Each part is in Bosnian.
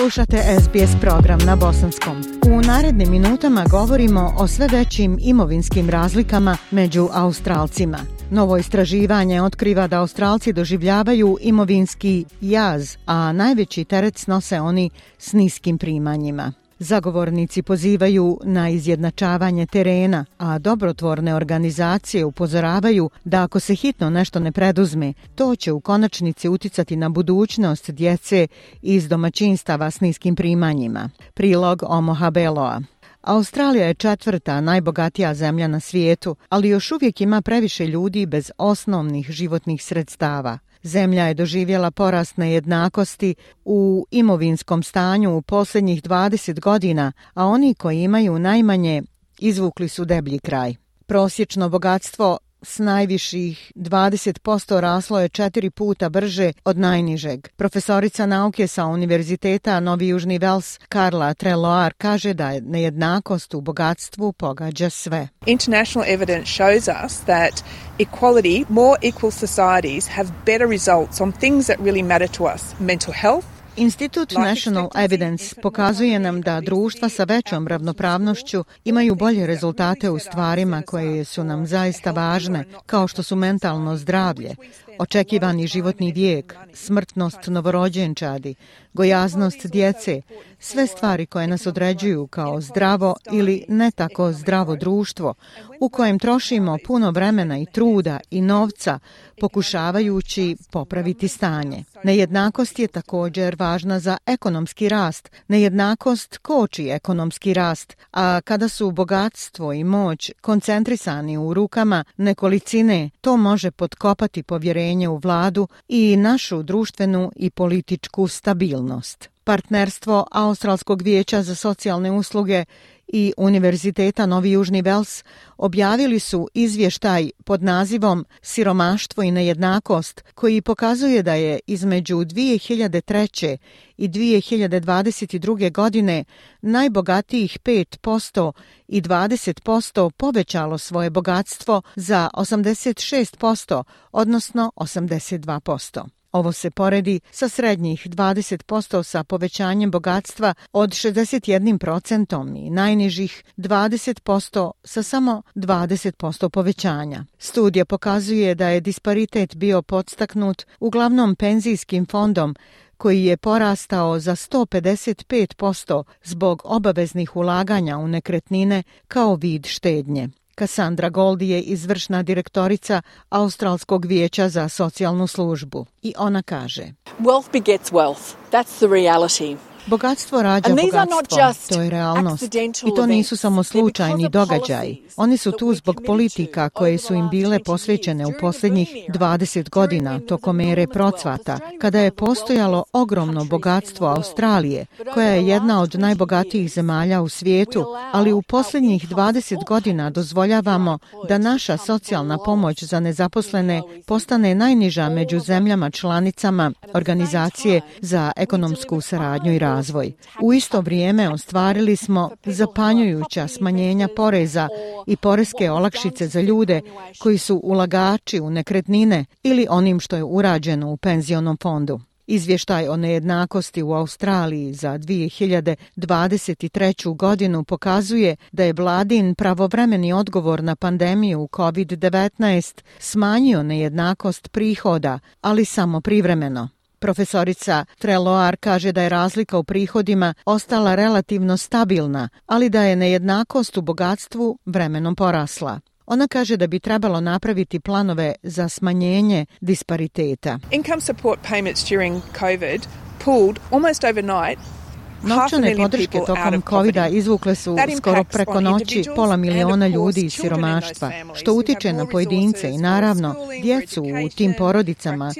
Slušate SBS program na bosanskom. U narednim minutama govorimo o sve većim imovinskim razlikama među Australcima. Novo istraživanje otkriva da Australci doživljavaju imovinski jaz, a najveći teret snose oni s niskim primanjima. Zagovornici pozivaju na izjednačavanje terena, a dobrotvorne organizacije upozoravaju da ako se hitno nešto ne preduzme, to će u konačnici uticati na budućnost djece iz domaćinstava s niskim primanjima. Prilog Omoha Beloa. Australija je četvrta najbogatija zemlja na svijetu, ali još uvijek ima previše ljudi bez osnovnih životnih sredstava. Zemlja je doživjela porast nejednakosti u imovinskom stanju u posljednjih 20 godina, a oni koji imaju najmanje izvukli su deblji kraj. Prosječno bogatstvo s najviših 20% raslo je četiri puta brže od najnižeg. Profesorica nauke sa Univerziteta Novi Južni Vels Karla Treloar kaže da je nejednakost u bogatstvu pogađa sve. International evidence shows us that equality, more equal societies have better results on things that really matter to us. Mental health, Institut National Evidence pokazuje nam da društva sa većom ravnopravnošću imaju bolje rezultate u stvarima koje su nam zaista važne, kao što su mentalno zdravlje, očekivani životni vijek, smrtnost novorođenčadi, gojaznost djece, sve stvari koje nas određuju kao zdravo ili ne tako zdravo društvo, u kojem trošimo puno vremena i truda i novca pokušavajući popraviti stanje. Nejednakost je također važna za ekonomski rast. Nejednakost koči ekonomski rast, a kada su bogatstvo i moć koncentrisani u rukama nekolicine, to može potkopati povjerenje u vladu i našu društvenu i političku stabilnost. Partnerstvo Australskog vijeća za socijalne usluge i Univerziteta Novi Južni Vels objavili su izvještaj pod nazivom Siromaštvo i nejednakost, koji pokazuje da je između 2003. i 2022. godine najbogatijih 5% i 20% povećalo svoje bogatstvo za 86%, odnosno 82%. Ovo se poredi sa srednjih 20% sa povećanjem bogatstva od 61% i najnižih 20% sa samo 20% povećanja. Studija pokazuje da je disparitet bio podstaknut uglavnom penzijskim fondom koji je porastao za 155% zbog obaveznih ulaganja u nekretnine kao vid štednje. Cassandra Goldi je izvršna direktorica Australskog vijeća za socijalnu službu i ona kaže Wealth begets wealth. That's the reality. Bogatstvo rađa bogatstvo, to je realnost. I to nisu samo slučajni događaji. Oni su tu zbog politika koje su im bile posvećene u posljednjih 20 godina tokom ere procvata, kada je postojalo ogromno bogatstvo Australije, koja je jedna od najbogatijih zemalja u svijetu, ali u posljednjih 20 godina dozvoljavamo da naša socijalna pomoć za nezaposlene postane najniža među zemljama članicama Organizacije za ekonomsku saradnju i razvoj razvoj. U isto vrijeme ostvarili smo zapanjujuća smanjenja poreza i poreske olakšice za ljude koji su ulagači u nekretnine ili onim što je urađeno u penzionom fondu. Izvještaj o nejednakosti u Australiji za 2023. godinu pokazuje da je vladin pravovremeni odgovor na pandemiju COVID-19 smanjio nejednakost prihoda, ali samo privremeno. Profesorica Treloar kaže da je razlika u prihodima ostala relativno stabilna, ali da je nejednakost u bogatstvu vremenom porasla. Ona kaže da bi trebalo napraviti planove za smanjenje dispariteta. Income support payments during COVID pulled almost overnight Novčane podrške tokom covid izvukle su skoro preko noći pola miliona ljudi iz siromaštva, što utiče na pojedince i naravno djecu u tim porodicama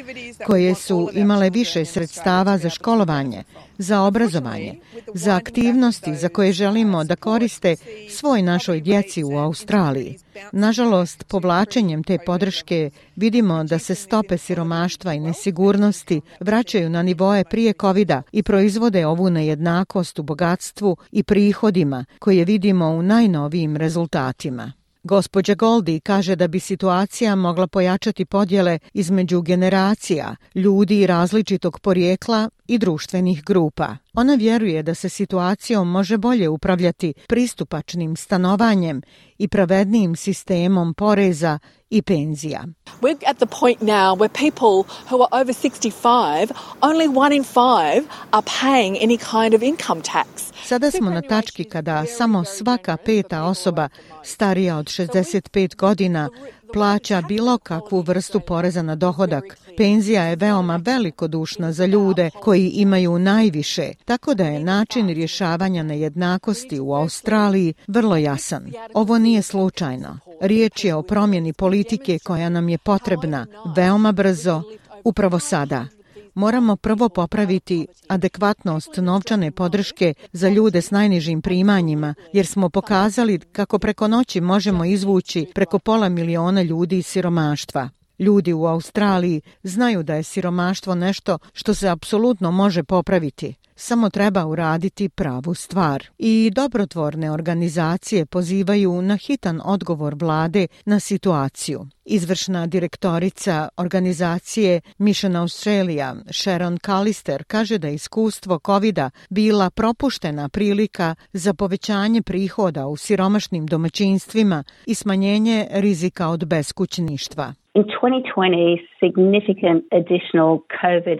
koje su imale više sredstava za školovanje, za obrazovanje, za aktivnosti za koje želimo da koriste svoj našoj djeci u Australiji. Nažalost, povlačenjem te podrške vidimo da se stope siromaštva i nesigurnosti vraćaju na nivoje prije covid i proizvode ovu nejednakost u bogatstvu i prihodima koje vidimo u najnovijim rezultatima. Gospođa Goldi kaže da bi situacija mogla pojačati podjele između generacija, ljudi različitog porijekla i društvenih grupa. Ona vjeruje da se situacijom može bolje upravljati pristupačnim stanovanjem i pravednijim sistemom poreza i penzija. We're at the point now where people who are over 65, only one in five are paying any kind of income tax. Sada smo na tački kada samo svaka peta osoba starija od 65 godina plaća bilo kakvu vrstu poreza na dohodak. Penzija je veoma velikodušna za ljude koji imaju najviše, tako da je način rješavanja nejednakosti u Australiji vrlo jasan. Ovo nije slučajno. Riječ je o promjeni politike koja nam je potrebna veoma brzo, upravo sada moramo prvo popraviti adekvatnost novčane podrške za ljude s najnižim primanjima, jer smo pokazali kako preko noći možemo izvući preko pola miliona ljudi iz siromaštva. Ljudi u Australiji znaju da je siromaštvo nešto što se apsolutno može popraviti samo treba uraditi pravu stvar. I dobrotvorne organizacije pozivaju na hitan odgovor vlade na situaciju. Izvršna direktorica organizacije Mission Australia, Sharon Callister, kaže da iskustvo covid bila propuštena prilika za povećanje prihoda u siromašnim domaćinstvima i smanjenje rizika od beskućništva. In 2020, significant additional COVID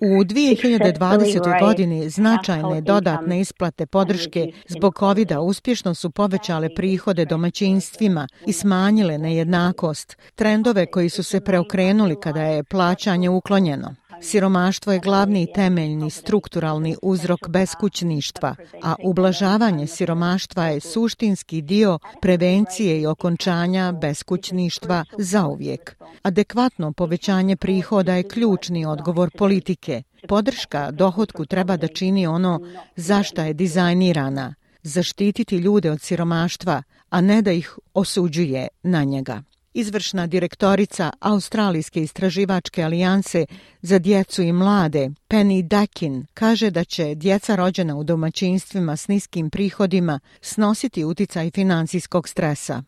U 2020. godini značajne dodatne isplate podrške zbog covid uspješno su povećale prihode domaćinstvima i smanjile nejednakost, trendove koji su se preokrenuli kada je plaćanje uklonjeno. Siromaštvo je glavni i temeljni strukturalni uzrok beskućništva, a ublažavanje siromaštva je suštinski dio prevencije i okončanja beskućništva zauvijek. Adekvatno povećanje prihoda je ključni odgovor politike. Podrška dohodku treba da čini ono zašta je dizajnirana, zaštititi ljude od siromaštva, a ne da ih osuđuje na njega. Izvršna direktorica Australijske istraživačke alijanse za djecu i mlade, Penny Dakin, kaže da će djeca rođena u domaćinstvima s niskim prihodima snositi uticaj financijskog stresa.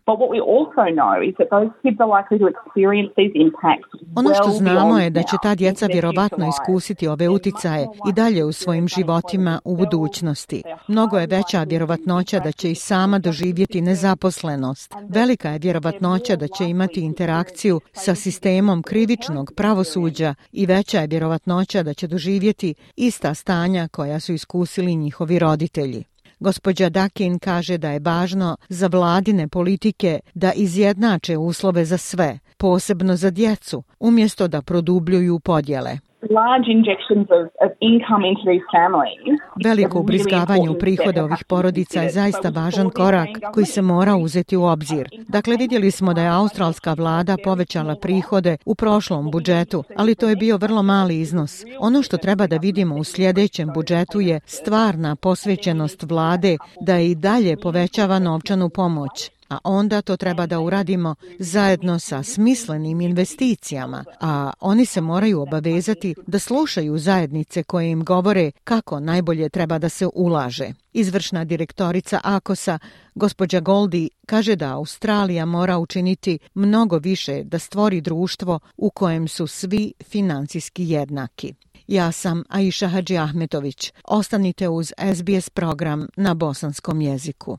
Ono što znamo je da će ta djeca vjerovatno iskusiti ove uticaje i dalje u svojim životima u budućnosti. Mnogo je veća vjerovatnoća da će i sama doživjeti nezaposlenost. Velika je vjerovatnoća da će imati interakciju sa sistemom krivičnog pravosuđa i veća je vjerovatnoća da će doživjeti ista stanja koja su iskusili njihovi roditelji. Gospođa Dakin kaže da je važno za vladine politike da izjednače uslove za sve, posebno za djecu, umjesto da produbljuju podjele large injections of, of income into these families. Veliko ubrizgavanje u prihode ovih porodica je zaista važan korak koji se mora uzeti u obzir. Dakle, vidjeli smo da je australska vlada povećala prihode u prošlom budžetu, ali to je bio vrlo mali iznos. Ono što treba da vidimo u sljedećem budžetu je stvarna posvećenost vlade da i dalje povećava novčanu pomoć a onda to treba da uradimo zajedno sa smislenim investicijama, a oni se moraju obavezati da slušaju zajednice koje im govore kako najbolje treba da se ulaže. Izvršna direktorica Akosa, gospođa Goldi, kaže da Australija mora učiniti mnogo više da stvori društvo u kojem su svi financijski jednaki. Ja sam Aisha Hadži Ahmetović. Ostanite uz SBS program na bosanskom jeziku